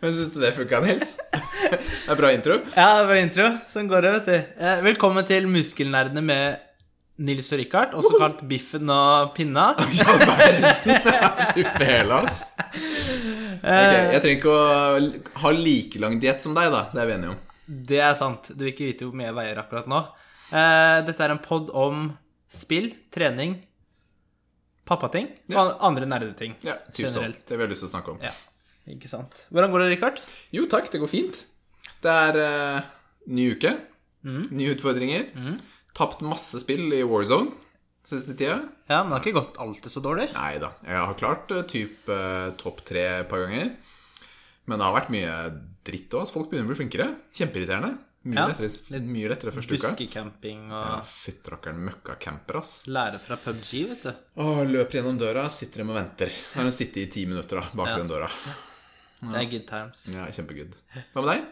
Men syns du det funka, Nils? Det er bra intro. Ja, det var intro. Sånn går det, vet du. Eh, Velkommen til Muskelnerdene med Nils og Richard, også kalt Biffen og Pinna. Fy fela, ass. Ok, jeg trenger ikke å ha like lang diett som deg, da. Det er vi enige om. Det er sant. Du vil ikke vite hvor mye jeg veier akkurat nå. Eh, Dette er en pod om spill, trening, pappating og andre nerdeting. Ja, typ sånn. Det vil jeg lyst til å snakke om. Ja, ikke sant. Hvordan går det, Rikard? Jo takk, det går fint. Det er uh, ny uke. Mm. Nye utfordringer. Tapt masse spill i Warzone siste tida. Ja, men det har ikke gått alltid så dårlig. Nei da. Jeg har klart uh, typ uh, topp tre et par ganger. Men det har vært mye dritt òg. Folk begynner å bli flinkere. Kjempeirriterende. Mye, Ja, lettere, mye lettere første uka. Buskecamping og Ja, Fytterakkeren møkkacamper, ass. lære fra PubG, vet du. Åh, løper gjennom døra, sitter dem og venter. Har de sittet i ti minutter da, bak Ja. den døra. Det er good times. Ja, kjempegood. Hva med deg?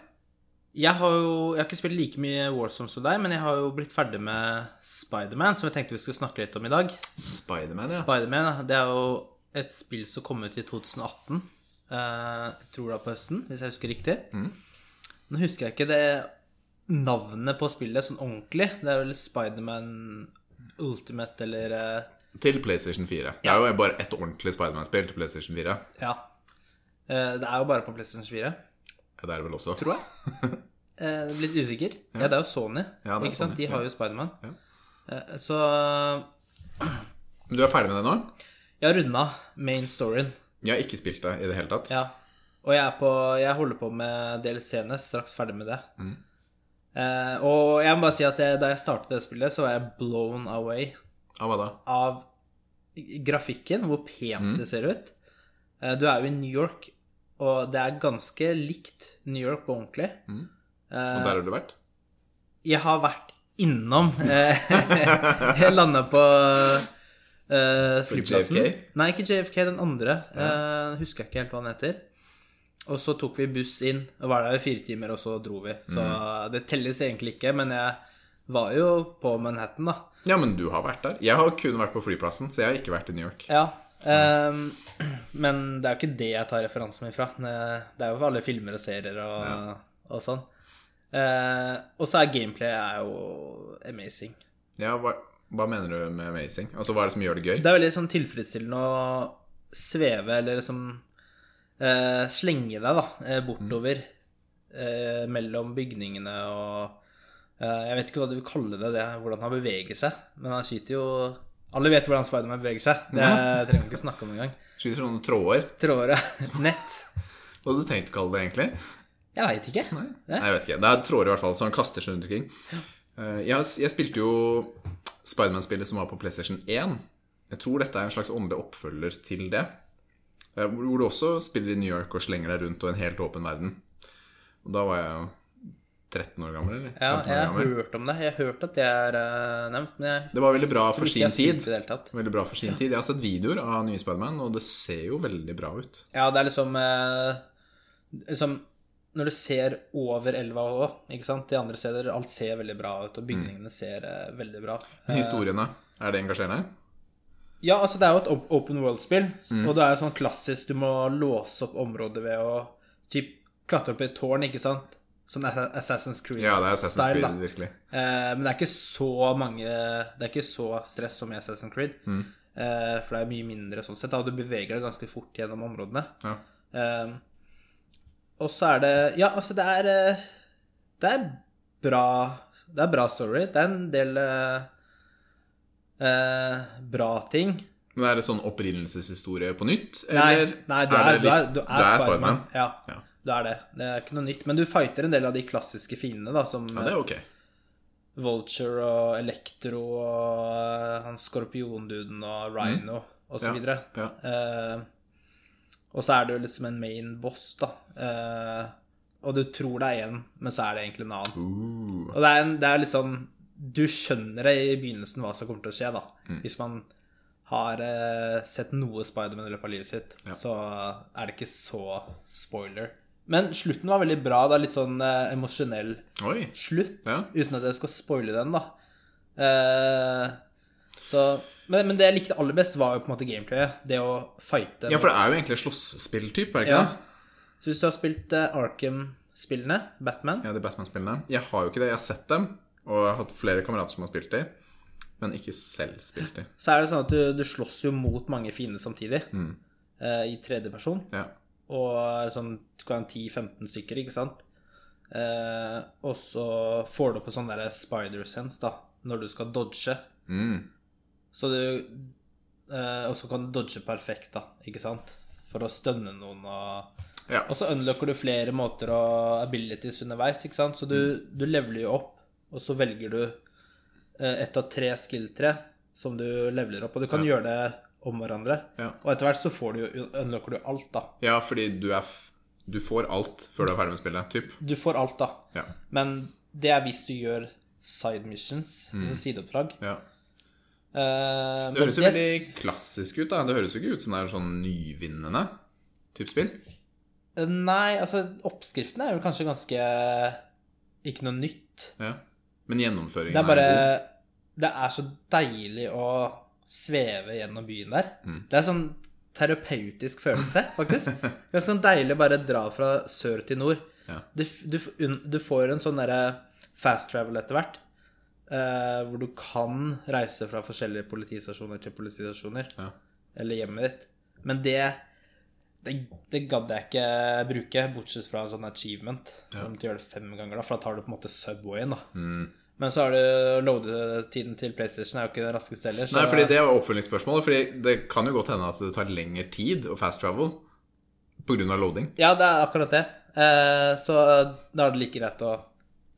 Jeg har jo jeg har ikke spilt like mye Warzone som deg, men jeg har jo blitt ferdig med Spiderman, som jeg tenkte vi skulle snakke litt om i dag. Spiderman, ja. Spiderman det er jo et spill som kom ut i 2018. eh, Jeg tror det var på høsten, hvis jeg husker riktig. Mm. Nå husker jeg ikke det navnet på spillet sånn ordentlig. Det er vel Spiderman Ultimate eller eh, Til PlayStation 4. Ja. Det er jo bare et ordentlig Spiderman-spill til PlayStation 4. Ja. Eh, Det er jo bare på PlayStation 4, Ja, det er det vel også. tror jeg. Eh, Litt usikker. Ja, det er jo Sony. Ja, er ikke sant? Sony, De har jo Spiderman. Ja. Eh, Så du er ferdig med det nå? jeg har runda main storyen. Jeg har ikke spilt det i det hele tatt. Ja. Og jeg, er på, jeg holder på med DLC-ene, straks ferdig med det. Mm. Eh, og jeg må bare si at jeg, da jeg startet det spillet, så var jeg blown away Av hva da? av grafikken, hvor pent Mm. det ser ut. Eh, du er jo i New York, og det er ganske likt New York på ordentlig. Mm. Eh, Og der har du vært? jeg har vært innom eh, Jeg landa på uh, flyplassen. JFK? Nei, ikke JFK, den andre. Eh, husker jeg ikke helt hva den heter. Og så tok vi buss inn, og var der i fire timer, og så dro vi. Så Mm. det telles egentlig ikke, men jeg var jo på Manhattan, da. Ja, men du har vært der. Jeg har kun vært på flyplassen, så jeg har ikke vært i New York. Ja. Ehm, men det er jo ikke det jeg tar referansen min fra. Det er jo for alle filmer og serier og, Ja. og sånn. Uh, og så er gameplay er jo amazing. Ja, hva, hva mener du med amazing? Altså, Hva er det som gjør det gøy? Det er veldig sånn tilfredsstillende å sveve eller liksom uh, slenge deg da bortover bortover uh, mellom bygningene og eh, Jeg vet ikke hva du vil kalle det, det hvordan han beveger seg, men han skyter jo Alle vet hvordan Spiderman beveger seg. Det trenger vi ikke snakke om engang. Skyter sånne tråder. Tråder, nett Hva hadde du tenkt å kalle det, egentlig? Jeg veit ikke. Nei, Nei, jeg vet ikke. Det er tråder i hvert fall, så han kaster seg rundt omkring. Eh, Jeg, jeg spilte jo Spiderman-spillet som var på PlayStation 1. Jeg tror dette er en slags åndelig oppfølger til det. Eh, Hvor hvor du også spiller i New York og slenger deg rundt og en helt åpen verden. Og da var jeg jo 13 år gammel, eller? 15 Ja, jeg har hørt om det. Jeg har hørt at det er uh, nevnt, men jeg Det var veldig bra for sin tid. Veldig bra for sin tid. Jeg har sett videoer av nye Spiderman, og det ser jo veldig bra ut. Ja, det er liksom uh, Liksom Når du ser over elva òg, ikke sant De andre steder, alt ser veldig bra ut, og bygningene ser uh, veldig bra. Men Historiene, er det engasjerende? Ja, altså det er jo et open world-spill, Mm. og det er jo sånn klassisk Du må låse opp området ved å typ klatre opp i et tårn, ikke sant? Sånn Assassin's Creed-style. Ja, det er Assassin's Creed, virkelig. Eh, men det er ikke så mange Det er ikke så stress som i Assassin's Creed. Mm. Eh, for det er mye mindre sånn sett. Da. Du beveger deg ganske fort gjennom områdene. Ja. Eh, og så er det Ja, altså, det er eh, Det er bra Det er bra story. Det er en del eh, eh, bra ting. Men er det sånn opprinnelseshistorie på nytt? Nei, Eller nei du, er er, du, er, du er er Spiderman. Ja, Ja. Du er det. Det er ikke noe nytt. Men du fighter en del av de klassiske fiendene, da, som Ja, det er ok. Vulture og Electro og eh, han skorpionduden og Rhino og så Ja, videre. ja. Eh, og så er det jo liksom en main boss, da. Eh, og du tror det er én, men så er det egentlig en annen. Uh, Og det er, en, det er litt sånn Du skjønner det i begynnelsen hva som kommer til å skje, da. Mm. Hvis man har eh, sett noe Spiderman i løpet av livet sitt, Ja. så er det ikke så spoiler. Men slutten var veldig bra. Det er litt sånn eh, emosjonell oi. slutt, Ja. uten at jeg skal spoile den, da. Eh, så, men, men det jeg likte aller best, var jo på en måte gameplayet. Det å fighte. Ja, for det er jo egentlig slåsspilltype, er det ikke Ja. det? Så hvis du har spilt eh, Arkham-spillene, Batman Ja, de Batman-spillene. Jeg har jo ikke det. Jeg har sett dem, og jeg har hatt flere kamerater som har spilt de, men ikke selv spilt de. Så er det sånn at du, du slåss jo mot mange fiender samtidig. eh, I tredjeperson. Ja. Og sånn du kan ha 10-15 stykker, ikke sant? Eh, og så får du opp en sånn derre spider sense, da, når du skal dodge. Mm. Så du eh, Og så kan du dodge perfekt, da, ikke sant? For å stønne noen og ja. Og så unlocker du flere måter og abilities underveis, ikke sant? Så du, du leveler jo opp, og så velger du eh, ett av tre skill-tre som du leveler opp. Og du kan gjøre det om hverandre. Ja. Og etter hvert så får du, jo- unlocker du alt, da. ja, fordi du er Du får alt før du er ferdig med spillet, typ. Du får alt, da. Ja. Men det er hvis du gjør side missions, altså sideoppdrag. ja. Uh, Det høres jo veldig klassisk ut, da. Det høres jo ikke ut som det er sånn nyvinnende type spill. Nei, altså oppskriften er jo kanskje ganske Ikke noe nytt. Ja. Men gjennomføringen Det er bare god. Det er så deilig å sveve gjennom byen der. Mm. Det er sånn terapeutisk følelse, faktisk. Er sånn deilig å bare dra fra sør til nord. Ja. Du, du, du får en sånn derre fast travel etter hvert. eh, hvor du kan reise fra forskjellige politistasjoner til politistasjoner. Ja. Eller hjemmet ditt. Men det det, det gadd jeg ikke bruke, bortsett fra en sånn achievement. Ja. Du måtte gjøre det fem ganger, da, for da tar du på en måte Subwayen. da Mm. Men så er det loadetiden til PlayStation er jo ikke den raskeste heller. Nei, fordi det var oppfølgingsspørsmålet. Fordi det kan jo godt hende at det tar lengre tid å fast travel pga. loading. Ja, det er akkurat det. Eh, så da er det like greit å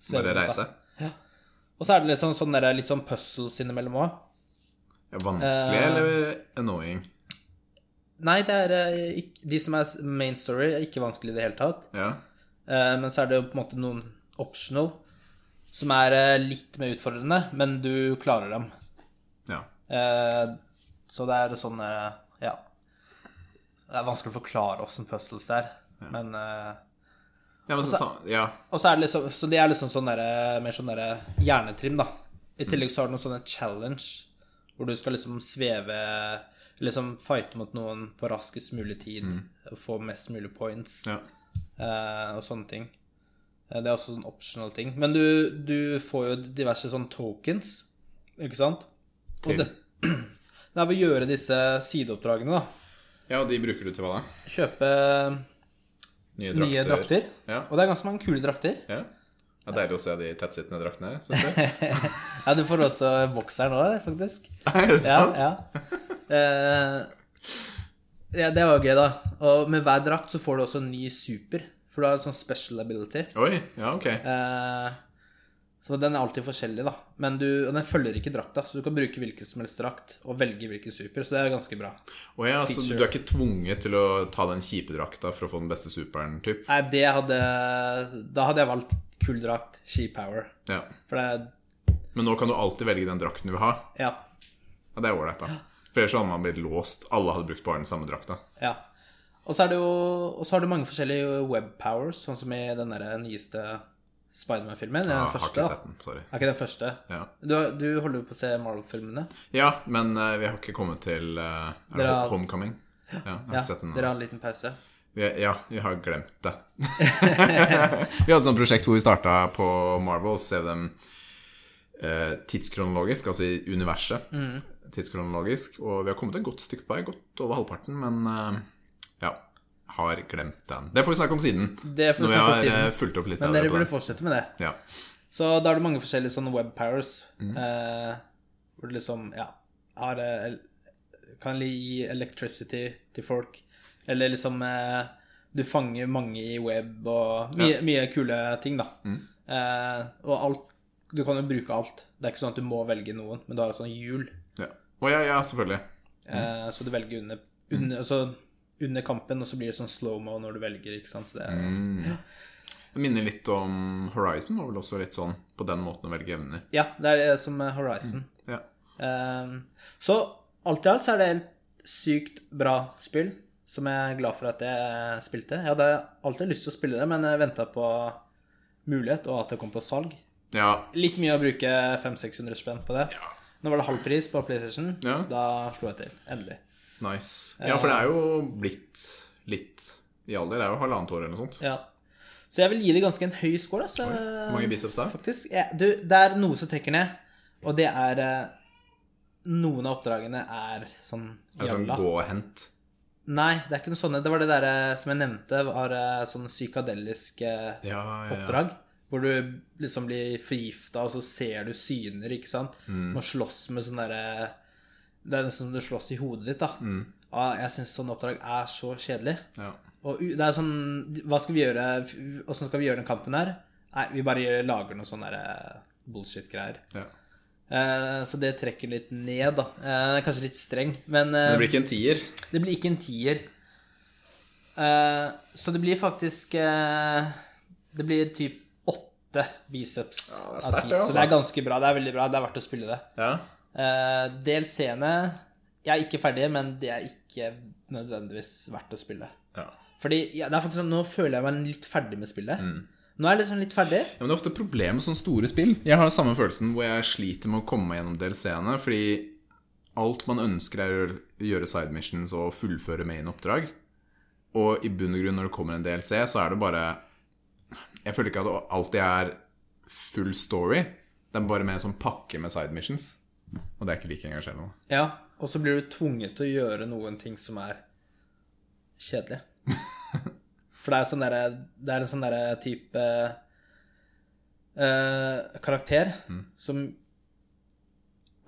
sveve Bare reise. Ja. Og så er det liksom sånn der, litt sånn puzzles innimellom òg. Vanskelig uh, eller annoying? Nei, det er eh, de som er main story, er ikke vanskelig i det hele tatt. Ja. Eh, men så er det jo på en måte noen optional som er eh, litt mer utfordrende, men du klarer dem. ja. Eh, så det er sånn eh, Ja. Det er vanskelig å forklare åssen puzzles det er, men eh, Ja, men så, så, ja. Og så er det liksom Så det er liksom sånn der, mer sånn derre hjernetrim, da. I tillegg så har du noen sånne challenge hvor du skal liksom sveve Liksom fighte mot noen på raskest mulig tid og få mest mulig points ja. eh, og sånne ting. Eh, Det er også sånn optional ting. Men du, du får jo diverse sånn tokens, ikke sant? Og det, det er ved å gjøre disse sideoppdragene, da. ja, og de bruker du til hva da? Kjøpe Nye drakter? nye drakter. Ja. Og det er ganske mange kule drakter. ja. Det er deilig å se de tettsittende draktene? Ja, du får også bokseren nå, faktisk. er det Ja, sant? ja. Eh, ja, det var gøy, da. Og med hver drakt så får du også en ny super. For du har en sånn special ability. Oi, ja, ok. Eh, så den er alltid forskjellig, da. Men du, og den følger ikke drakta, så du kan bruke hvilken som helst drakt og velge hvilken super. Så det er ganske bra. Oh, ja, så du er ikke tvunget til å ta den kjipe drakta for å få den beste superen, typ? Nei, det hadde Da hadde jeg valgt kul drakt, She Power. Ja. For det Men nå kan du alltid velge den drakten du vil ha. Ja. Ja, det er ålreit, da. For ellers hadde man blitt låst. Alle hadde brukt bare den samme drakta. ja. Og så er det jo Og så har du mange forskjellige web powers, sånn som i den der nyeste Spiderman-filmen. Ja, den har ikke sett den, sorry. Er ikke den første? Ja, Du, du holder på å se Marvel-filmene? ja men uh, vi har ikke kommet til uh, er det Homecoming. Ja, jeg har Ja, sett den. dere har en liten pause? Vi, ja, vi har glemt det. vi hadde et sånt prosjekt hvor vi starta på Marvel, se dem uh, tidskronologisk, altså i universet. Mm. Tidskronologisk. Og vi har kommet et godt stykke på vei, godt over halvparten, men. Har glemt den. Det får vi snakke om siden. Det får vi snakke om siden. fulgt opp litt Men dere burde fortsette med det. Ja. Så da er det mange forskjellige sånne web powers. Mm. Eh, hvor du liksom Ja, har eh, Kan gi electricity til folk. Eller liksom eh, Du fanger mange i web og mye, Ja. mye kule ting, da. Mm. Eh, og alt Du kan jo bruke alt. Det er ikke sånn at du må velge noen, men du har et sånt hjul. ja. Å ja, ja, selvfølgelig. Eh, så du velger under, under, altså, under kampen, og så blir det sånn slow-mo når du velger, ikke sant. Så det er Mm. Jeg minner litt om Horizon, var vel også litt sånn på den måten å velge evner. Ja, det er som Horizon. Horizon. Ja. Um, så alt i alt så er det et sykt bra spill, som jeg er glad for at jeg spilte. Jeg hadde alltid lyst til å spille det, men jeg venta på mulighet, og at det kom på salg. ja. Litt mye å bruke 500-600 spenn på det. Nå var det halv pris på PlayStation. Ja. Da slo jeg til. Endelig. Nice. Ja, for det er jo blitt litt i alder. Det er jo halvannet år eller noe sånt. Ja. Så jeg vil gi det ganske en høy score, altså. Hvor mange biceps der? Faktisk. Ja, du, det er noe som trekker ned, og det er eh, Noen av oppdragene er sånn Er det sånn gå og hent? Nei, det er ikke noe sånne. Det var det der som jeg nevnte, var eh, sånn psykadelisk eh, ja. oppdrag. Hvor du liksom blir forgifta, og så ser du syner, ikke sant. Mm. Må slåss med sånn derre Det er nesten som du slåss i hodet ditt, da. Mm. Jeg syns sånne oppdrag er så kjedelig. ja. Og det er sånn Hva skal vi gjøre? Åssen skal vi gjøre den kampen her? Nei, vi bare lager noen sånne bullshit-greier. ja. Eh, så det trekker litt ned, da. Eh, kanskje litt streng, men eh, det blir ikke en tier. det blir ikke en tier. Eh, så det blir faktisk eh, Det blir typ åtte biceps Ja, det er av sterkt, ti. det, altså. Så det er ganske bra. Det er veldig bra. Det er verdt å spille det. Ja. Uh, DLC-ene Jeg er ikke ferdig, men det er ikke nødvendigvis verdt å spille. ja. Fordi ja, det er faktisk sånn, Nå føler jeg meg litt ferdig med spillet. Mm. Nå er jeg liksom litt ferdig. Ja, men det er ofte problem med sånne store spill. Jeg har samme følelsen hvor jeg sliter med å komme meg gjennom DLC-ene, fordi alt man ønsker er å gjøre- side missions og fullføre main oppdrag. Og i bunn og grunn, når det kommer en DLC, så er det bare Jeg føler ikke at det alltid er full story. Det er bare en sånn pakke med side missions. Og det er ikke like engasjerende. Ja, Og så blir du tvunget til å gjøre noen ting som er kjedelig. For det er, sånn der, det er en sånn derre type eh, karakter Mm. som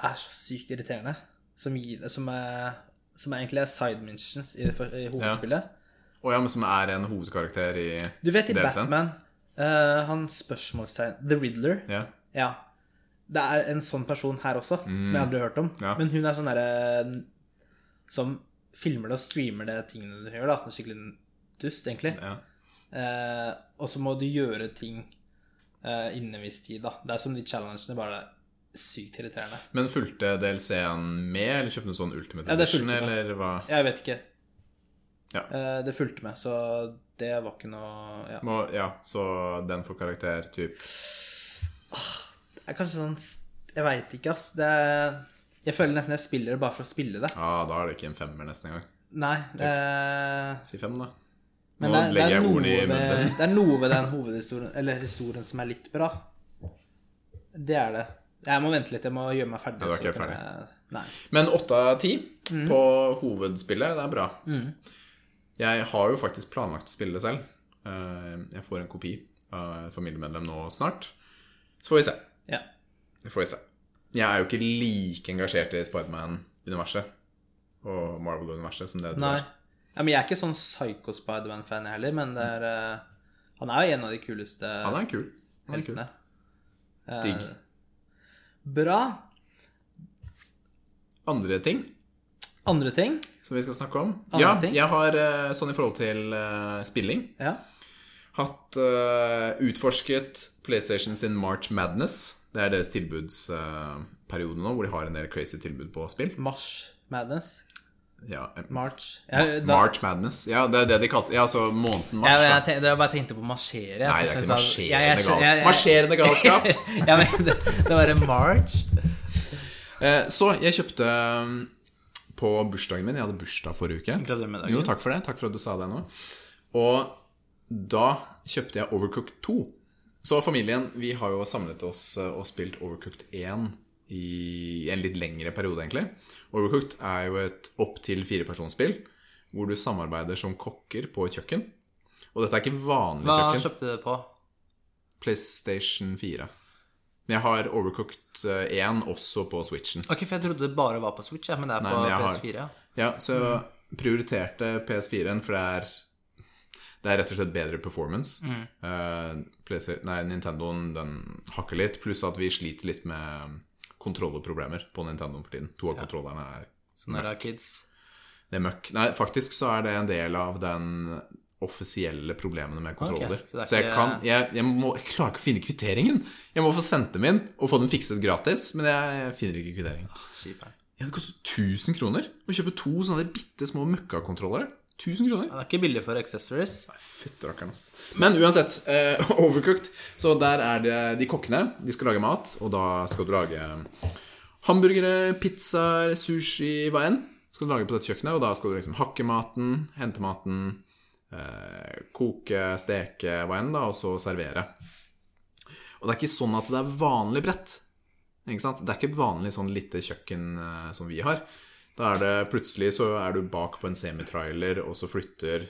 er så sykt irriterende. Som, gir, som, er, som er egentlig er side mentions i, i hovedspillet. Og ja, men som er en hovedkarakter i Du vet i DLC-en? Batman eh, Han spørsmålstegn The Riddler. Ja. Ja. Det er en sånn person her også, som jeg aldri har hørt om. Mm. Ja. Men hun er sånn derre Som filmer det og streamer det tingene du gjør, da. Det skikkelig dust, egentlig. ja. Eh, og så må du gjøre ting eh, innen en viss tid, da. Det er som de challengene, bare sykt irriterende. Men fulgte DLC-en med, eller kjøpte du sånn Ultimate Ja, Edition, eller hva? Jeg vet ikke. Ja. Eh, det fulgte med, så det var ikke noe ja. Må, ja, så den får karakter typ Det er kanskje sånn Jeg veit ikke, ass. Det er, jeg føler nesten jeg spiller det bare for å spille det. Ja, da er det ikke en femmer nesten engang. Nei, det Si fem, da. Men Nå det er, legger er jeg ordene i munnen det er noe ved den hovedhistorien Eller historien som er litt bra. Det er det. Jeg må vente litt. Jeg må gjøre meg ferdig. Ja, du er ikke ferdig. jeg- Men åtte av ti Mm. på hovedspillet, det er bra. Jeg har jo faktisk planlagt å spille det selv. Eh, Jeg får en kopi av et familiemedlem nå snart. Så får vi se. Ja. Det får vi se. Jeg er jo ikke like engasjert i Spiderman-universet og Marvel-universet som det du Nei. er. Ja, men jeg er ikke sånn psycho Spiderman-fan heller, men det er uh, Han er jo en av de kuleste Han er kul. Han er kul. Digg. Bra. Andre ting Andre ting? som vi skal snakke om? Andre ja, ting? jeg har eh, sånn i forhold til uh, spilling Ja. Hatt uh, utforsket PlayStation sin March Madness. Det er deres tilbudsperiode nå, hvor de har en del crazy tilbud på spill. Mars Madness. Ja, eh, March. Ja, da, March Madness. Ja, det er det de kalte Ja, altså måneden mars. jeg, jeg, tenkte, jeg bare tenkte på marsjere. Nei, det er ikke marsjerende, gal jeg- marsjerende galskap. ja, men det, det var en March. Eh, Så jeg kjøpte på bursdagen min Jeg hadde bursdag forrige uke. Gratulerer med dagen. Jo, takk for det. Takk for at du sa det nå. Og da kjøpte jeg Overcooked 2. Så familien, vi har jo samlet oss eh, og spilt Overcooked 1 i en litt lengre periode, egentlig. Overcooked er jo et opptil firepersonsspill hvor du samarbeider som kokker på et kjøkken. Og dette er ikke vanlig Hva kjøkken. kjøpte du det på? PlayStation 4. Men jeg har Overcooked eh, 1 også på Switchen. Ok, for jeg trodde det bare var på Switch, ja, men det er Nei, på men jeg har- PS4. Har, Ja, så jeg prioriterte PS4-en, for det er det er rett og slett bedre performance. Eh, PlayStation- nei, Nintendoen den hakker litt, pluss at vi sliter litt med kontrolleproblemer på Nintendoen for tiden. To av kontrollerne er Sånn er det, kids. det er møkk. Nei, faktisk så er det en del av den offisielle problemene med kontroller. Okay, så er så jeg kan jeg, jeg, må, jeg klarer ikke å finne kvitteringen. Jeg må få sendt dem inn og få dem fikset gratis, men jeg finner ikke kvitteringen. Skiperen. Ja, det koster 1000 kroner å kjøpe to sånne bitte små møkkakontrollere. 1000 kroner? Ja, det er ikke billig for accessories. Fytterakkeren, ass. Men uansett, eh, Overcooked. Så der er det de kokkene. De skal lage mat, og da skal du lage hamburgere, pizzaer, sushi, hva enn. Skal du lage på dette kjøkkenet, og da skal du liksom hakke maten, hente maten, eh, koke, steke, hva enn, da, og så servere. Og det er ikke sånn at det er vanlig brett. Ikke sant? Det er ikke vanlig sånn lite kjøkken eh, som vi har. Da er det plutselig så er du bak på en semitrailer, og så flytter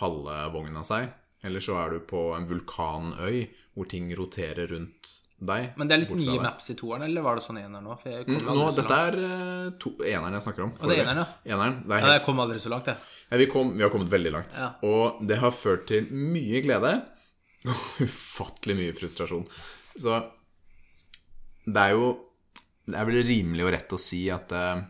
halve vogna seg. Eller så er du på en vulkanøy hvor ting roterer rundt deg. Men det er litt nye deg. maps i toeren, eller var det sånn eneren Mm, Nå, dette er eh, to, eneren jeg snakker om. det er eneren, ja. Eneren, det er Ja, jeg kom aldri så langt, jeg. ja, vi, kom, vi har kommet veldig langt. Ja. Og det har ført til mye glede og ufattelig mye frustrasjon. Så det er jo Det er vel rimelig og rett å si at eh,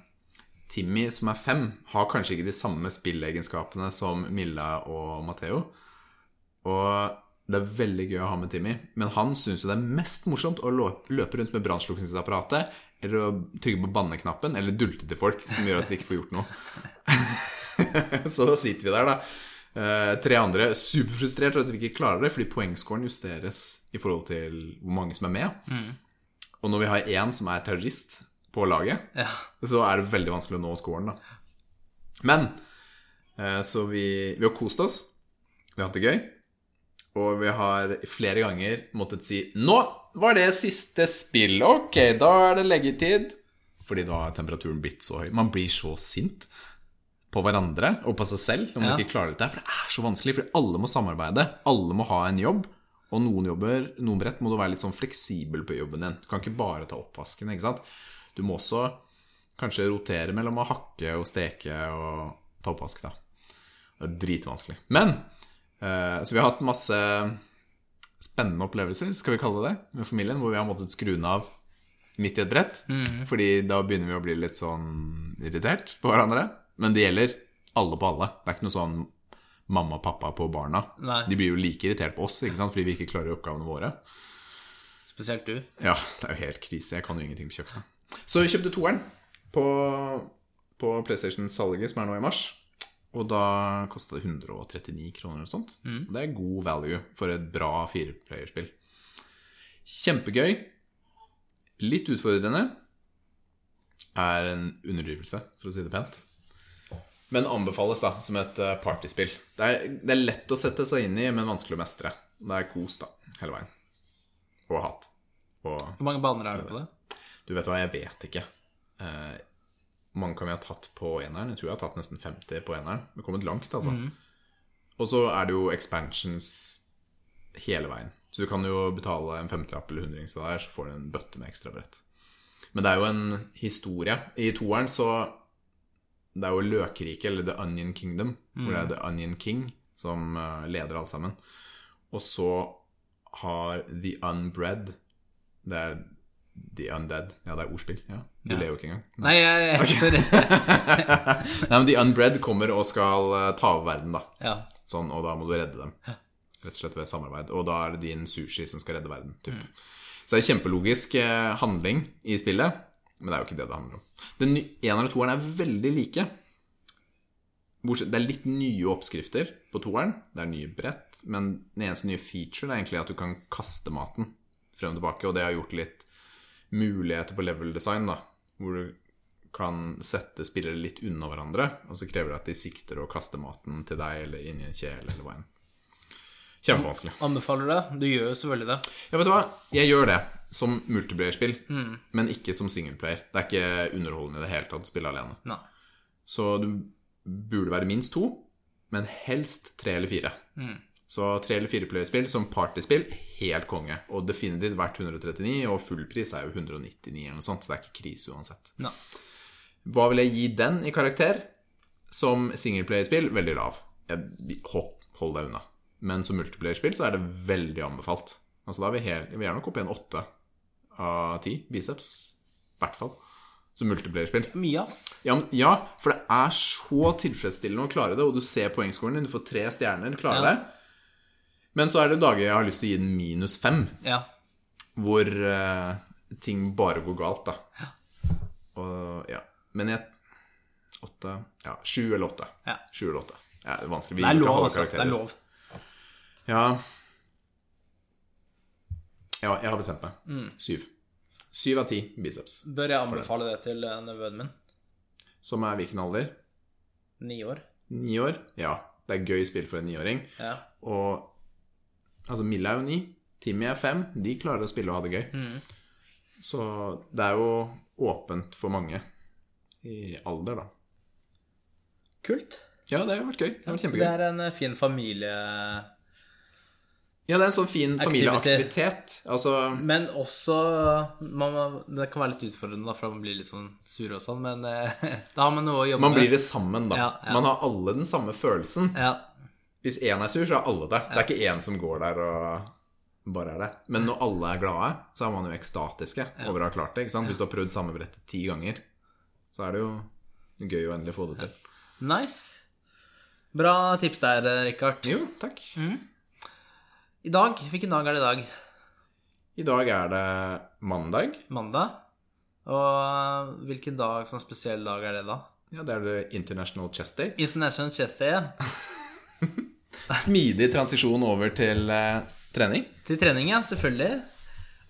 Timmy, som er fem, har kanskje ikke de samme spillegenskapene som Milla og Matheo. Og det er veldig gøy å ha med Timmy, men han syns jo det er mest morsomt å løpe rundt med brannslukningsapparatet, eller å trykke på banneknappen, eller dulte til folk, som gjør at vi ikke får gjort noe. Så da sitter vi der, da. Eh, tre andre superfrustrert over at vi ikke klarer det, fordi poengscoren justeres i forhold til hvor mange som er med. Og når vi har én som er terrorist på laget, Ja. så er det veldig vanskelig å nå scoren, da. Men eh, Så vi, vi har kost oss. Vi har hatt det gøy. Og vi har flere ganger måttet si Nå var det siste spill. Ok, da er det leggetid. Fordi da har temperaturen blitt så høy. Man blir så sint på hverandre og på seg selv om man Ja. ikke klarer dette. For det er så vanskelig, for alle må samarbeide. Alle må ha en jobb. Og noen jobber, noen brett må du være litt sånn fleksibel på jobben din. Du kan ikke bare ta oppvasken, ikke sant. Du må også kanskje rotere mellom å hakke og steke og ta oppvask, da. Det er dritvanskelig. Men eh, Så vi har hatt masse spennende opplevelser, skal vi kalle det med familien, hvor vi har måttet skru den av midt i et brett. Fordi da begynner vi å bli litt sånn irritert på hverandre. Men det gjelder alle på alle. Det er ikke noe sånn mamma og pappa på barna. Nei. De blir jo like irritert på oss ikke sant? fordi vi ikke klarer oppgavene våre. Spesielt du. Ja, det er jo helt krise. Jeg kan jo ingenting på kjøkkenet. Så vi kjøpte toeren på, på PlayStation-salget, som er nå i mars. Og da kosta det 139 kroner noe sånt. Det er god value for et bra fireplayerspill. Kjempegøy. Litt utfordrende. Er en underdrivelse, for å si det pent. Men anbefales da som et eh, partyspill. Det er, det er lett å sette seg inn i, men vanskelig å mestre. Det er kos, da, hele veien. Og hat. Og Hvor mange baner er det på det? Du vet hva, jeg vet ikke. Eh, mange kan vi ha tatt på eneren? Jeg tror jeg har tatt nesten 50 på eneren. Vi har kommet langt, altså. Og så er det jo expansions hele veien. Så du kan jo betale en femtilapp eller hundrings der, så får du en bøtte med ekstra brett. Men det er jo en historie. I toeren så Det er jo Løkeriket, eller The Onion Kingdom, hvor det er The Onion King som eh, leder alt sammen. Og så har The Unbred Det er The Undead. Ja, det er ordspill. Ja. Du Ja. ler jo ikke engang. Nei, jeg, jeg sorry. Nei, men The Unbred kommer og skal eh, ta over verden, da. Ja. Sånn, og da må du redde dem. Rett og slett ved samarbeid. Og da er det din sushi som skal redde verden. Typ. Så det er kjempelogisk eh, handling i spillet, men det er jo ikke det det handler om. Den ene eneren og toeren er veldig like. Bortsett, det er litt nye oppskrifter på toeren. Det er nye brett, men den eneste nye feature er egentlig at du kan kaste maten frem og tilbake, og det har gjort litt muligheter på level design, da, hvor du kan sette spillere litt unna hverandre, og så krever det at de sikter og kaster maten til deg eller inn i en kjele eller hva enn. Kjempevanskelig. Anbefaler du det. Du gjør jo selvfølgelig det. Ja, vet du hva? Jeg gjør det som multiplayer-spill, men ikke som singleplayer. Det er ikke underholdende i det hele tatt å spille alene. Nei. Så du burde være minst to, men helst tre eller fire. Så tre eller fireplayerspill som partyspill, helt konge. Og definitivt verdt 139, og fullpris er jo 199 eller noe sånt, så det er ikke krise uansett. Nei. Hva vil jeg gi den i karakter? Som singleplayerspill, veldig lav. Jeg, hopp, hold deg unna. Men som multiplayerspill så er det veldig anbefalt. Altså da er vi helt, vil gjerne nok opp i en åtte av ti biceps. I hvert fall. Som multiplayerspill. Mye, ass. Ja, men, ja, for det er så tilfredsstillende å klare det, og du ser poengscoren din, du får tre stjerner, klarer Ja. det. Men så er det dager jeg har lyst til å gi den minus fem, Ja. hvor eh, ting bare går galt, da. Ja. Og ja. Men jeg Åtte Ja, sju eller åtte. Ja. Sju eller åtte. Ja, det er vanskelig. Vi Det er lov, altså. Det er lov. Ja. Ja, jeg har bestemt meg. Mm. Syv. Syv av ti biceps. Bør jeg anbefale det til eh, nevøen min? Som er hvilken alder? Ni år. Ni år? Ja. Det er gøy spill for en niåring. Ja. Og altså, Milla er jo ni, Timmy er fem. De klarer å spille og ha det gøy. Mm. Så det er jo åpent for mange i alder, da. Kult. Ja, det har vært gøy. Det har vært Så det er en eh, fin familie... Ja, det er en sånn fin familieaktivitet. Altså Men også man, Det kan være litt utfordrende, da, for man blir litt sånn sur og sånn, men eh, da har man noe å jobbe Man med. blir det sammen, da. Ja, ja. Man har alle den samme følelsen. Ja. Hvis én er sur, så er alle det. Det er ikke én som går der og bare er det. Men når alle er glade, så er man jo ekstatiske over å ha klart det. ikke sant? Hvis du har prøvd samme brettet ti ganger, så er det jo gøy å endelig få det til. Nice. Bra tips der, Rikard. Jo, takk. I dag, hvilken dag er det i dag? I dag er det mandag. Mandag. Og hvilken dag, sånn spesiell dag er det da? Ja, det er det International Chess Day. International Chess Day, ja. Smidig transisjon over til uh, trening. Til trening, ja, selvfølgelig.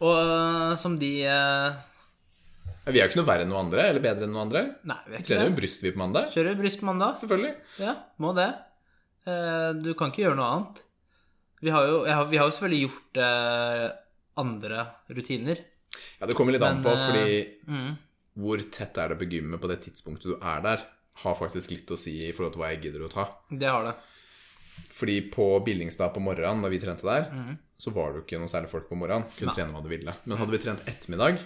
Og uh, som de uh, Vi er jo ikke noe verre enn noen andre, eller bedre enn noen andre. Nei, vi er ikke trener jo bryst vi på mandag. Kjører bryst på mandag. Selvfølgelig. Ja, må det. Du kan ikke gjøre noe annet. Vi har jo, har, vi har jo selvfølgelig gjort andre rutiner. Ja, det kommer litt an på, fordi Mm. hvor tett er det på gymmet på det tidspunktet du er der, har faktisk litt å si i forhold til hva jeg gidder å ta. Det har det. Fordi på Billingstad på morgenen, da vi trente der, mm. så var det jo ikke noe særlig folk på morgenen. Kunne trene hva du ville. Men hadde vi trent ettermiddag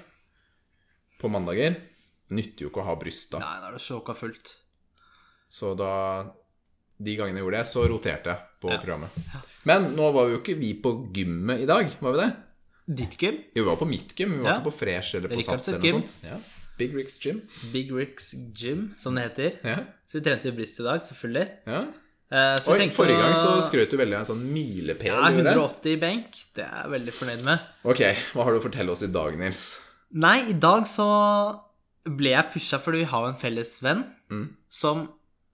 på mandager, nytter jo ikke å ha bryst da. Nei, da er det sjåka fullt. Så da De gangene jeg gjorde det, så roterte jeg på programmet. Men nå var jo ikke vi på gymmet i dag, var vi det? Ditt gym, Jo, vi var på mitt gym, vi var Ja. ikke på Fresh eller på Sats eller noe sånt. Ja. Big Ricks Gym. Big Ricks Gym, som det heter. Ja. Så vi trente jo bryst i dag, selvfølgelig. ja. Eh, Så Oi, forrige gang så skrøt du veldig av en sånn milepæl. Ja, du 180 i benk. Det er jeg veldig fornøyd med. Ok, hva har du å fortelle oss i dag, Nils? Nei, i dag så ble jeg pusha fordi vi har en felles venn Mm. som,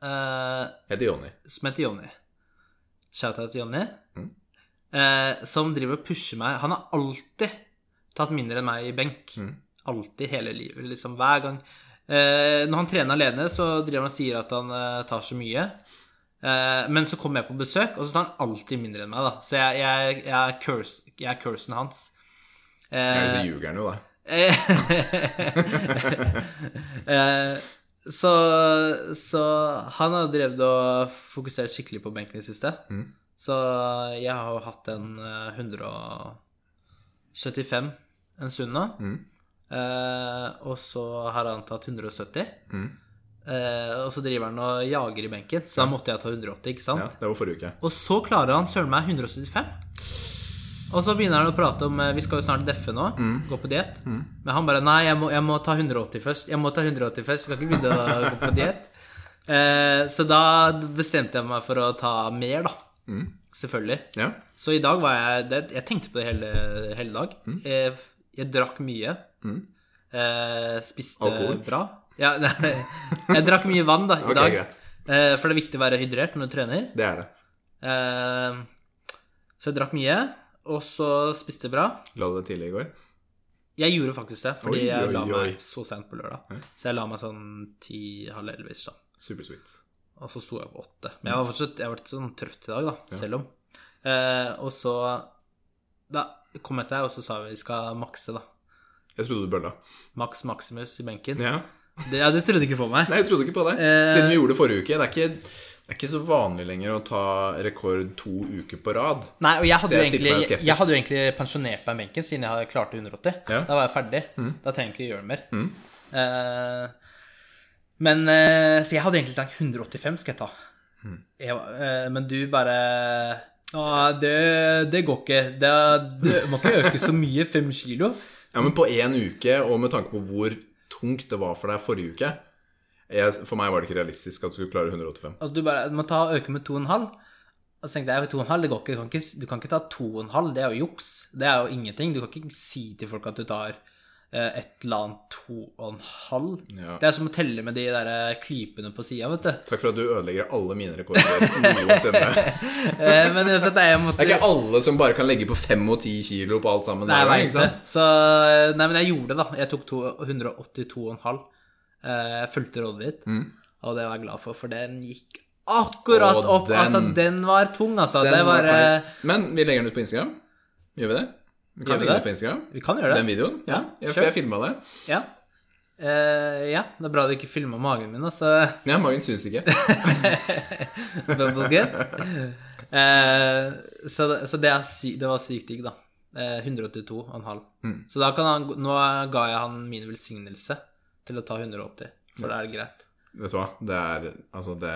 uh, Heter Jonny. som heter Jonny. Shout-out til Jonny. Mm. Uh, som driver og pusher meg. Han har alltid tatt mindre enn meg i benk. Mm. Alltid, hele livet. Liksom hver gang. Uh, når han trener alene, så driver han og sier at han tar så mye. Eh, men så kommer jeg på besøk, og så tar han alltid mindre enn meg. da Så jeg, jeg, jeg, er, curse, jeg er cursen hans. Ja, Eh, så ljuger han jo, da. Eh, så, så han har drevet og fokusert skikkelig på benken i siste. Mm. Så jeg har jo hatt en eh, 175 en stund nå. Mm. Eh, og så har han tatt 170. Mm. Eh, og så driver han og jager i benken, så da måtte jeg ta 180, ikke sant? Ja, det var forrige uke. Og så klarer han søren meg 175. Og så begynner han å prate om eh, Vi skal jo snart deffe nå, gå på diett. Men han bare Nei, jeg må, jeg må ta 180 først. Jeg må ta 180 først. Jeg kan ikke begynne å gå på diett. Eh, så da bestemte jeg meg for å ta mer, da. Selvfølgelig. Ja. Så i dag var jeg det, Jeg tenkte på det hele, hele dag. Jeg, jeg drakk mye. Eh, spiste Alkohol? bra. Ja, nei, jeg drakk mye vann da, i okay, dag. greit. Eh, for det er viktig å være hydrert når du trener. Det er det. Eh, så jeg drakk mye, og så spiste jeg bra. La du det tidlig i går? Jeg gjorde faktisk det, fordi Oi, jeg oi, la oi. meg så sent på lørdag. Så jeg la meg sånn ti-halv elleve. ish. Supersweet. Og så sto jeg på åtte. Men jeg var fortsatt jeg var litt sånn trøtt i dag, da, selv om. Eh, og så Da kom jeg til deg, og så sa vi vi skal makse, da. Jeg trodde du bølla. Max Maximus i benken. Ja. Det, ja, det trodde jeg ikke på meg. Nei, jeg trodde ikke på det. Eh. Siden vi gjorde det forrige uke. Det er ikke, det er ikke så vanlig lenger å ta rekord to uker på rad. Nei, og jeg hadde, jeg egentlig, jeg hadde jo egentlig pensjonert meg i benken siden jeg klarte 180. Ja. Da var jeg ferdig. Da trenger jeg ikke gjøre det mer. Mm. Eh, men eh, Så jeg hadde egentlig tenkt 185 skal jeg ta. Mm. Jeg, eh, men du bare Å, det, det går ikke. Det, det må ikke øke så mye. Fem kilo. Ja, men på én uke, og med tanke på hvor tungt det var for deg forrige uke jeg, For meg var det ikke realistisk at du skulle klare 185. Altså, du bare du må ta øke med 2,5. Og så tenkte jeg 2,5, det går ikke. Du kan ikke, du kan ikke ta 2,5. Det er jo juks. Det er jo ingenting. Du kan ikke si til folk at du tar et eller annet 2,5. Ja. Det er som å telle med de der eh, klypene på sida, vet du. Takk for at du ødelegger alle mine rekorder noensinne. Eh, men jeg måtte Det er ikke alle som bare kan legge på 5 og 10 kilo på alt sammen. Nei, vet ikke sant? Så Nei, men jeg gjorde det, da. Jeg tok to, 182,5. Eh, Jeg fulgte rådet ditt, Mm. og det var jeg glad for, for den gikk akkurat Og opp. den- Altså, den var tung, altså. Den det var, var eh. Men vi legger den ut på Instagram. Gjør vi det? Vi kan legge det? på Instagram. Vi kan gjøre det. Den videoen? Ja, ja for jeg filma det. Ja. Uh, ja, det er bra du ikke filma magen min, altså. Ja, magen syns ikke. uh. Eh, så det, så det, er sy det var sykt digg, da. Uh, 182,5. Mm. Så da kan han Nå ga jeg han min velsignelse til å ta 180, for da er det greit. Vet du hva? Det er altså det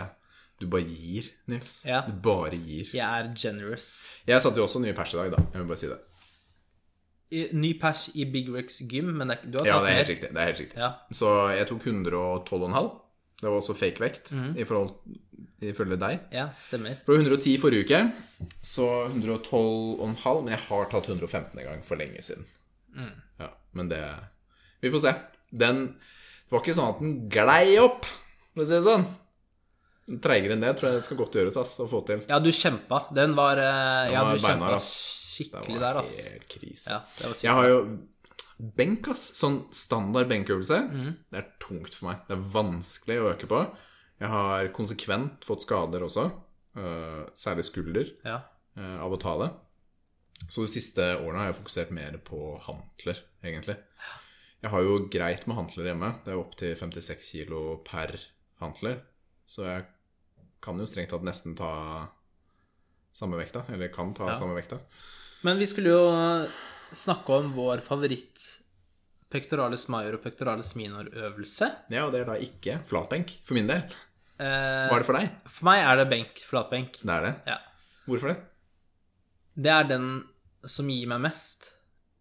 Du bare gir, Nils. Ja. Du bare gir. Jeg er generous. Jeg satte jo også nye pers i dag, da. Jeg vil bare si det. Ny pers i Big Rex gym, men det, du har Ja, det er helt riktig. Det er helt riktig. Ja. Så jeg tok 112,5. Det var også fake vekt Mhm. i forhold ifølge deg. ja, stemmer. Det var 110 forrige uke, så 112,5. Men jeg har tatt 115 en gang for lenge siden. Mm. Ja, men det Vi får se. Den Det var ikke sånn at den glei opp, for å si det sånn. Treigere enn det tror jeg det skal godt gjøres ass, å få til. Ja, du kjempa. Den var eh, den var du kjempa beinhard, ass. Det skikkelig var der, ass. helt krise. Ja, det var. Jeg har jo benk, ass. Sånn standard benkøvelse. Mm. Det er tungt for meg. Det er vanskelig å øke på. Jeg har konsekvent fått skader også. Uh, særlig skulder Ja. uh, av å ta det. Så de siste årene har jeg fokusert mer på hantler, egentlig. Jeg har jo greit med hantler hjemme. Det er opptil 56 kilo per hantler. Så jeg kan jo strengt tatt nesten ta samme vekta. Eller kan ta Ja. samme vekta. Men vi skulle jo snakke om vår favoritt pectoralis major og pectoralis minor-øvelse. Ja, og det er da ikke flatbenk, for min del. Eh, Hva er det for deg? for meg er det benk, flatbenk. Det er det. Ja. Hvorfor det? Det er den som gir meg mest.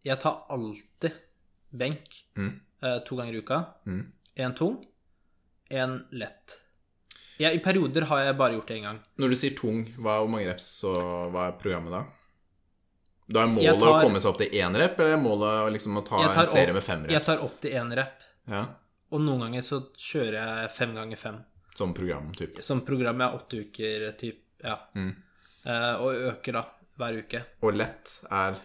Jeg tar alltid benk Mm. eh, to ganger i uka. Mm. En tung, en lett. Ja, I perioder har jeg bare gjort det én gang. Når du sier tung, hva, hvor mange reps, og hva er programmet da? Da er målet tar- å komme seg opp til én rep, eller er målet liksom å ta en serie opp- med fem reps? Jeg tar opp til én rep. Ja, Og noen ganger så kjører jeg fem ganger fem. Som program, typ. Som program ja. åtte uker, typ. Ja. Mm. Eh, og øker da hver uke. Og lett er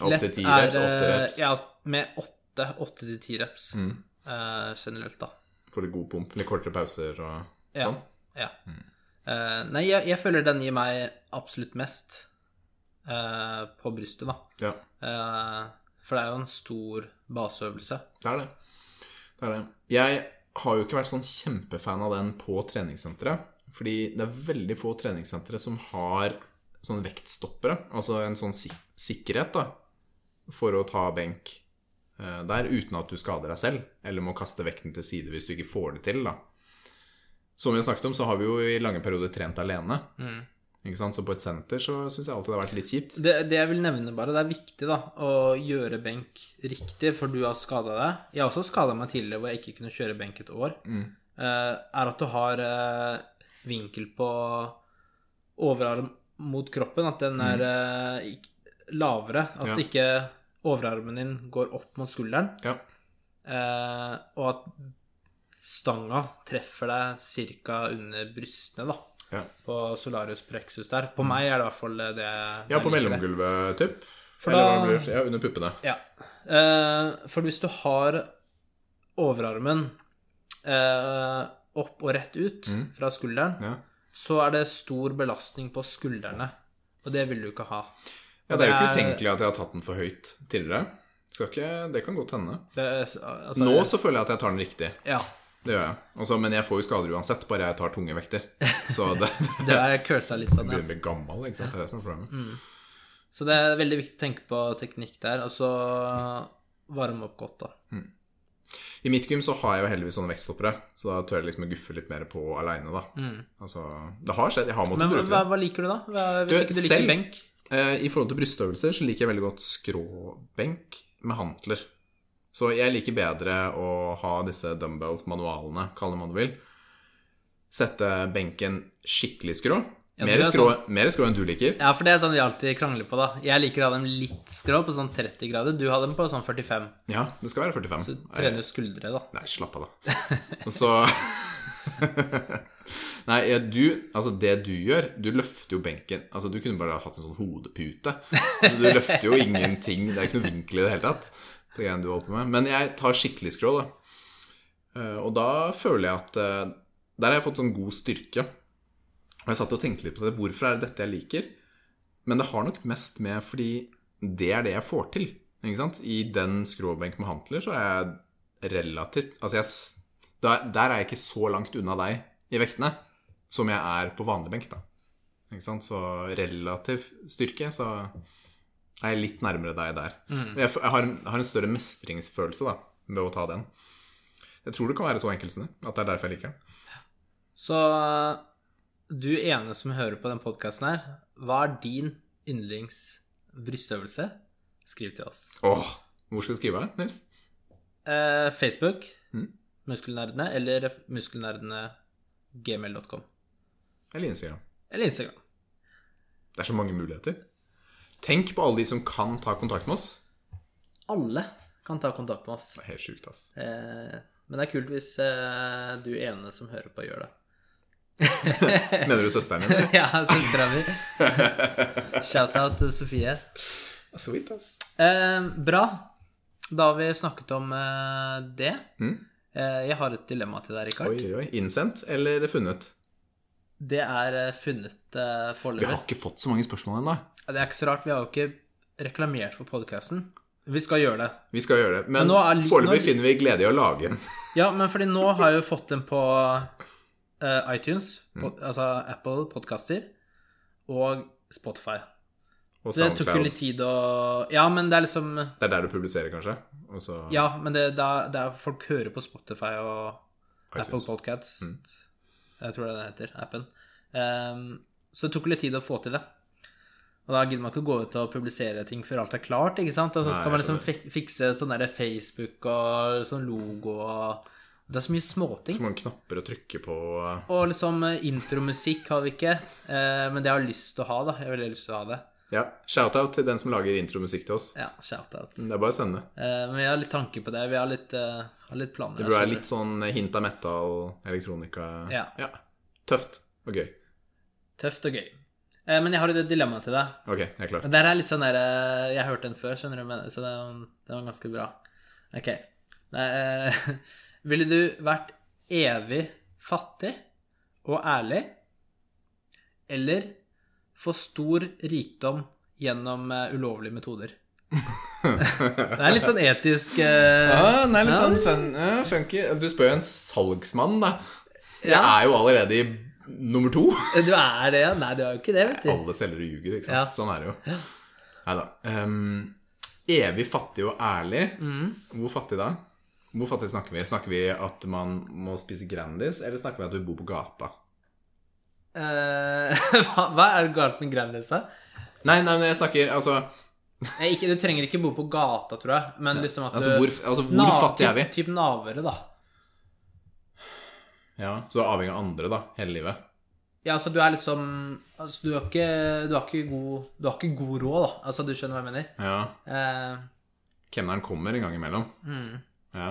opp Lett til ti reps, åtte eh, reps. Ja, med åtte. Åtte til ti reps Mm. eh, generelt, da. Får litt god pump, litt kortere pauser og Ja. sånn. ja. Eh, nei, jeg, jeg føler den gir meg absolutt mest eh, på brystet, da. Ja, Eh, for det er jo en stor baseøvelse. det er det. Det er det. Jeg har jo ikke vært sånn kjempefan av den på treningssenteret. Fordi det er veldig få treningssentre som har sånne vektstoppere. Altså en sånn sik sikkerhet da, for å ta benk eh, der uten at du skader deg selv, eller må kaste vekten til side hvis du ikke får det til. da. Som vi har snakket om, så har vi jo i lange perioder trent alene. Sant? Så på et senter så syns jeg alltid det har vært litt kjipt. Det, det jeg vil nevne bare, det er viktig da, å gjøre benk riktig, for du har skada deg. Jeg har også skada meg tidligere hvor jeg ikke kunne kjøre benk et år. Mm. Eh, er at du har eh, vinkel på overarm mot kroppen, at den er mm. ikk- lavere. At. Ja. ikke overarmen din går opp mot skulderen, Ja. eh, og at stanga treffer deg ca. under brystene, da. Ja. På solarius Prexus der. På meg er det i hvert fall det ja, på mellomgulvet, typ. For Eller da- hva blir det? Ja, under puppene. Ja. Eh, for hvis du har overarmen eh, opp og rett ut fra skulderen, Mm. Ja. så er det stor belastning på skuldrene. Og det vil du ikke ha. Ja, det er jo ikke utenkelig at jeg har tatt den for høyt tidligere. Ikke, det kan godt hende. Det, altså, Nå så føler jeg at jeg tar den riktig. Ja. Det gjør jeg. Altså, men jeg får jo skader uansett, bare jeg tar tunge vekter. Så det, Det er cursa litt sånn, ja. begynner å bli gammel, ikke sant. Det er det som er problemet. Så det er veldig viktig å tenke på teknikk der, og så varme opp godt, da. I mitt gym så har jeg jo heldigvis sånne vektstoppere, så da tør jeg liksom å guffe litt mer på aleine, da. Altså, det har skjedd. Jeg har måttet Men bruke hva, det. hva liker du, da? Hva, hvis Du, ikke du liker selv- benk? Eh, I forhold til brystøvelser så liker jeg veldig godt skråbenk med hantler. Så jeg liker bedre å ha disse dumbbells-manualene, kall det hva du vil. Sette benken skikkelig skrå. Ja, mer, er skrå sånn- mer skrå enn du liker. Ja, for det er sånn vi alltid krangler på, da. Jeg liker å ha dem litt skrå, på sånn 30 grader. Du har dem på sånn 45. Ja, det skal være 45. Så Du trener trener skuldre, da. Nei, slapp av, da. Så Nei, du Altså, det du gjør Du løfter jo benken Altså, du kunne bare hatt en sånn hodepute. Altså, du løfter jo ingenting. Det er ikke noe vinkel i det hele tatt. Det greiene du holder på med. Men jeg tar skikkelig skrå, da. Eh, Og da føler jeg at eh, Der har jeg fått sånn god styrke. Og jeg satt og tenkte litt på det. Hvorfor er det dette jeg liker? Men det har nok mest med fordi det er det jeg får til. Ikke sant? I den skråbenk med hantler så er jeg relativt Altså, jeg, der, der er jeg ikke så langt unna deg i vektene som jeg er på vanlig benk, da. Ikke sant? Så relativ styrke, så er jeg litt nærmere deg der. Jeg, jeg har, en, har en større mestringsfølelse da, ved å ta den. Jeg tror det kan være så enkelt som det. At det er derfor jeg liker den. Så du ene som hører på den podkasten her, hva er din yndlings brystøvelse? Skriv til oss. Åh, hvor skal du skrive Nils? Eh, Facebook, Mm. Muskelnerdene, eller muskelnerdene gmail.com. Eller Instagram. Eller Instagram. Det er så mange muligheter. Tenk på alle de som kan ta kontakt med oss. Alle kan ta kontakt med oss. Det er helt sjukt, ass. Eh, men det er kult hvis eh, du ene som hører på, gjør det. Mener du søsteren min? ja, søstera mi. Shout-out til Sofie. Sweet, ass. Eh, bra. Da har vi snakket om eh, det. Mm. Eh, jeg har et dilemma til deg, Rikard. Oi, oi, oi. Innsendt eller funnet? Det er eh, funnet foreløpig. Vi har ikke fått så mange spørsmål ennå. Det er ikke så rart. Vi har jo ikke reklamert for podkasten. Vi skal gjøre det. Vi skal gjøre det. Men, Men foreløpig finner vi glede i å lage den. Ja, men fordi nå har jeg jo fått den på uh, iTunes, på, altså Apple podkaster, og Spotify. Og Så det tok jo litt tid å Ja, men det er liksom Det er der du publiserer, kanskje? Også... Ja, men det, det, er, det er folk hører på Spotify og iTunes. Apple Podcasts. Jeg tror det det heter. Appen. Um, så det tok litt tid å få til det. Og da gidder man ikke å gå ut og publisere ting før alt er klart, ikke sant? Og så Nei, man liksom fik fikse sånn der Facebook og sånn logo og Det er så mye småting. Så mange knapper å trykke på. Og liksom eh, intromusikk har vi ikke, uh, men det har jeg lyst til å ha, da. Jeg har veldig lyst til å ha det. Ja, Shout-out til den som lager intromusikk til oss. Ja, shout-out. Det er bare å sende. Eh, men vi har litt tanke på det. Vi har litt, uh, har litt planer. Det burde være litt sånn hint av metal, elektronika Ja. Tøft og gøy. Tøft og gøy. Eh, men jeg har et dilemma til deg. Ok, jeg er klar. Det er litt sånn der eh, Jeg har hørt den før, skjønner du, men, så det, det var ganske bra. Ok. Nei, eh, ville du vært evig fattig og ærlig, eller få stor rikdom gjennom eh, ulovlige metoder? det er litt sånn etisk eh, Ja, den er litt Ja. sånn fun, ja, funky. Du spør jo en salgsmann, da. Jeg Ja. er jo allerede i nummer to. Du er det, ja? Nei, du er jo ikke det, vet du. Alle selgere ljuger, ikke sant. Ja. Sånn er det jo. Nei da. Um, evig fattig og ærlig. Mm. Hvor fattig da? Hvor fattig snakker vi? Snakker vi at man må spise Grandis, eller snakker vi at du bor på gata? Eh, hva, hva er det galt med Grandis, da? Nei, nei, men jeg snakker altså, Nei, ikke, du trenger ikke bo på gata, tror jeg, men liksom at altså, du hvor, altså hvor Nav- fattig er vi? Typ, typ navere, da. Ja, Så du er avhengig av andre da, hele livet? Ja, altså du er liksom Altså du har ikke, du har ikke, god, du har ikke god råd, da. Altså du skjønner hva jeg mener? Ja. Eh, Kemneren kommer en gang imellom. mm. Ja.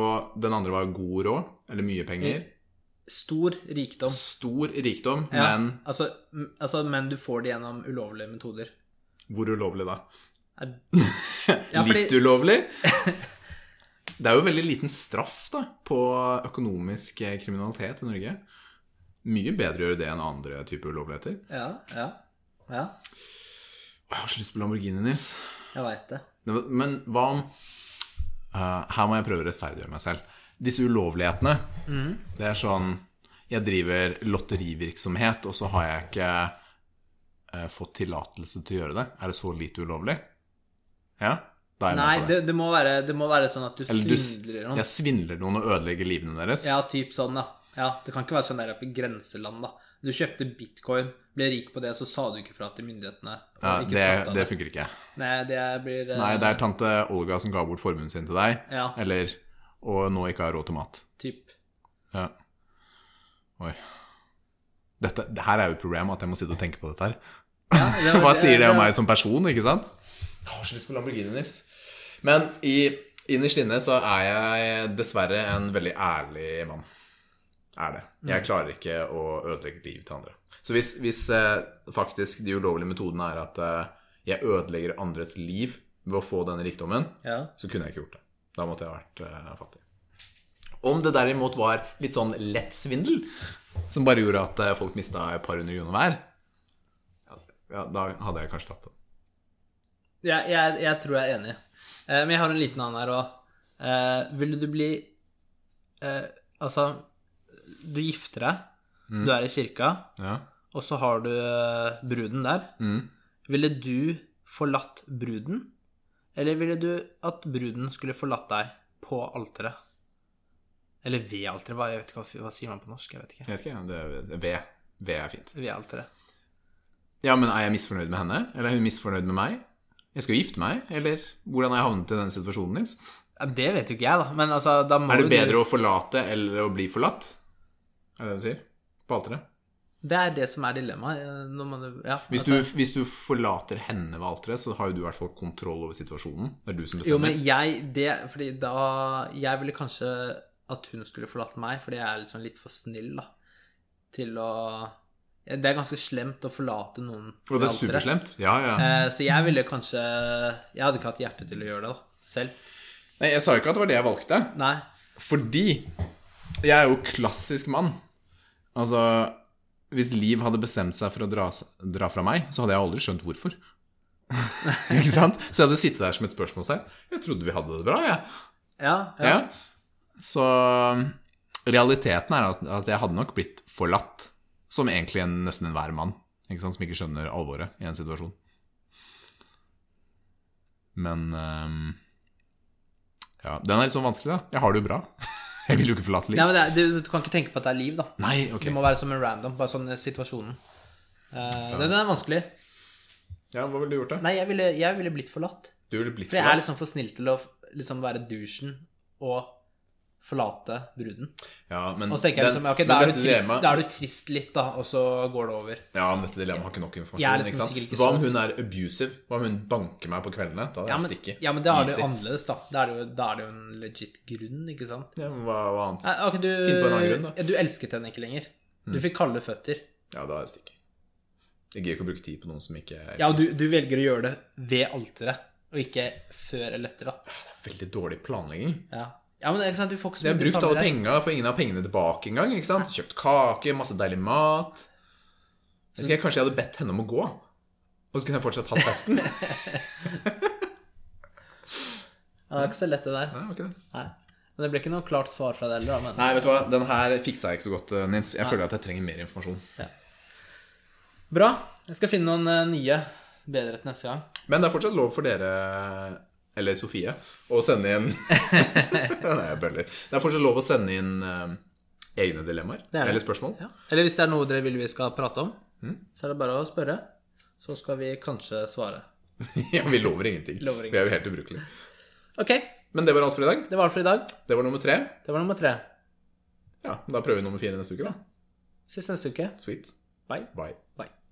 Og den andre var god råd, eller mye penger. Stor rikdom. Stor rikdom, Ja, men altså, altså, men du får det gjennom ulovlige metoder. hvor ulovlig da? Ja, fordi- Litt ulovlig? Det er jo veldig liten straff da, på økonomisk eh, kriminalitet i Norge. Mye bedre å gjøre det enn andre typer ulovligheter. Ja, ja. Ja, Jeg har så lyst på Lamborghini, Nils. jeg veit det. Det Men hva om uh, Her må jeg prøve å rettferdiggjøre meg selv. Disse ulovlighetene, det er sånn Jeg driver lotterivirksomhet, og så har jeg ikke eh, fått tillatelse til å gjøre det. Er det så lite ulovlig? Ja? Nei, det, det. det, må være, det må være sånn at du Eller du, svindler noen. jeg svindler noen og ødelegger livene deres. Ja, typ sånn, da. Ja, Det kan ikke være sånn der oppe i grenseland, da. Du kjøpte bitcoin, ble rik på det, så sa du ikke fra til myndighetene. Ja, det, det funker ikke. Nei, det blir eh, Nei, det er tante Olga som ga bort formuen sin til deg, Ja. eller og nå ikke har råd til mat. typ Ja. Oi. Dette, det her er jo et problem, at jeg må sitte og tenke på dette her. ja, det var- Hva sier det om meg som person, ikke sant? Jeg har så lyst på Lamborghini, Nils. Men i, innerst inne så er jeg dessverre en veldig ærlig mann. Er det. Jeg klarer ikke å ødelegge liv til andre. Så hvis, hvis eh, faktisk de ulovlige metodene er at eh, jeg ødelegger andres liv ved å få denne rikdommen, Ja. så kunne jeg ikke gjort det. Da måtte jeg vært eh, fattig. Om det derimot var litt sånn lett svindel, som bare gjorde at eh, folk mista et par hundre kroner hver, ja, ja, da hadde jeg kanskje tatt det. Jeg, jeg, jeg tror jeg er enig. Eh, men jeg har en liten annen her òg. Eh, ville du bli eh, Altså, du gifter deg, du er i kirka, Ja. og så har du eh, bruden der. Mm. Ville du forlatt bruden, eller ville du at bruden skulle forlatt deg på alteret? Eller ved alteret, hva, jeg vet ikke, hva, hva sier man på norsk? Jeg vet ikke. Jeg vet ikke, det, er ved. Ved er fint. Ved alteret. Ja, men er jeg misfornøyd med henne? Eller er hun misfornøyd med meg? Jeg skal jo gifte meg, eller hvordan har jeg havnet i den situasjonen, Nils? Ja, det vet jo ikke jeg, da. Men altså, da må Er det bedre du- å forlate eller å bli forlatt? Er det det du sier? På alteret? Det er det som er dilemmaet. eh, Ja, Hvis, altså- du, hvis du forlater henne ved alteret, så har jo du i hvert fall kontroll over situasjonen. Det er du som Jo, bestemmer. men jeg det, Fordi da Jeg ville kanskje at hun skulle forlate meg, fordi jeg er liksom litt for snill, da. Til å Det er ganske slemt å forlate noen Og det er superslemt. Ja, ja. Eh, så jeg ville kanskje Jeg hadde ikke hatt hjerte til å gjøre det, da. Selv. Nei, jeg sa jo ikke at det var det jeg valgte. Nei. Fordi jeg er jo klassisk mann. Altså Hvis Liv hadde bestemt seg for å dra, dra fra meg, så hadde jeg aldri skjønt hvorfor. ikke sant? Så jeg hadde sittet der som et spørsmålstegn. Jeg trodde vi hadde det bra, jeg. Ja. ja. Ja. Så realiteten er at, at jeg hadde nok blitt forlatt. Som egentlig en, nesten enhver mann ikke sant? som ikke skjønner alvoret i en situasjon. Men um, Ja, den er litt sånn vanskelig, da. Jeg har det jo bra. Jeg vil jo ikke forlate Nei, liv. men det er, du, du kan ikke tenke på at det er liv, da. Nei, ok. Det må være som en random. Bare sånn eh, situasjonen. Eh, Den er vanskelig. Ja, Hva ville du gjort, da? Nei, jeg ville, jeg ville blitt forlatt. Du ville blitt For jeg er forlatt? liksom for snill til å liksom være douchen og forlate bruden. Ja, men Og så tenker jeg liksom, ok, da er, da er du trist litt, da, og så går det over. Ja, men dette dilemmaet har ikke nok informasjon. Liksom ikke ikke Hva om hun er abusive? Hva om hun banker meg på kveldene? Da er Ja, jeg stikker. ja, men da er det jo annerledes, da. Da er det jo, da er det jo en legit grunn, ikke sant? Ja, men hva, hva annet? Ja, okay, du, Finn på en annen grunn, da. Ja, du elsket henne ikke lenger. Du fikk kalde føtter. Ja, da er jeg. Jeg gidder ikke å bruke tid på noen som ikke er Ja, og du, du velger å gjøre det ved alteret, og ikke før eller etter, da. Det er veldig dårlig planlegging. Ja, ja men ikke sant, du får ikke så Jeg har mye brukt detaljer alle her. penga, får ingen av pengene tilbake engang. ikke sant? Kjøpt kake, masse deilig mat. Så jeg, kanskje jeg hadde bedt henne om å gå. Og så kunne jeg fortsatt hatt festen. Ja, det er ikke så lett, det der. Nei, var ikke det. Nei. Men det ble ikke noe klart svar fra deg heller, da. Men Nei, vet du hva, den her fiksa jeg ikke så godt, Nils. Jeg føler at jeg trenger mer informasjon. bra. Jeg skal finne noen eh, nye bedre til neste gang. Men det er fortsatt lov for dere, eller Sofie, Og sende inn Nei, bøller. Det er fortsatt lov å sende inn eh, egne dilemmaer Det det. eller spørsmål. Ja. Eller hvis det er noe dere vil vi skal prate om, Mm. så er det bare å spørre. Så skal vi kanskje svare. Ja, vi lover ingenting. Lover Vi er jo helt ubrukelige. Ok, Men det var alt for i dag. det var alt for i dag. Det var nummer tre. Det var nummer tre. Ja, Da prøver vi nummer fire neste uke, da. Sist neste uke. Sweet. Bye. Bye. Bye.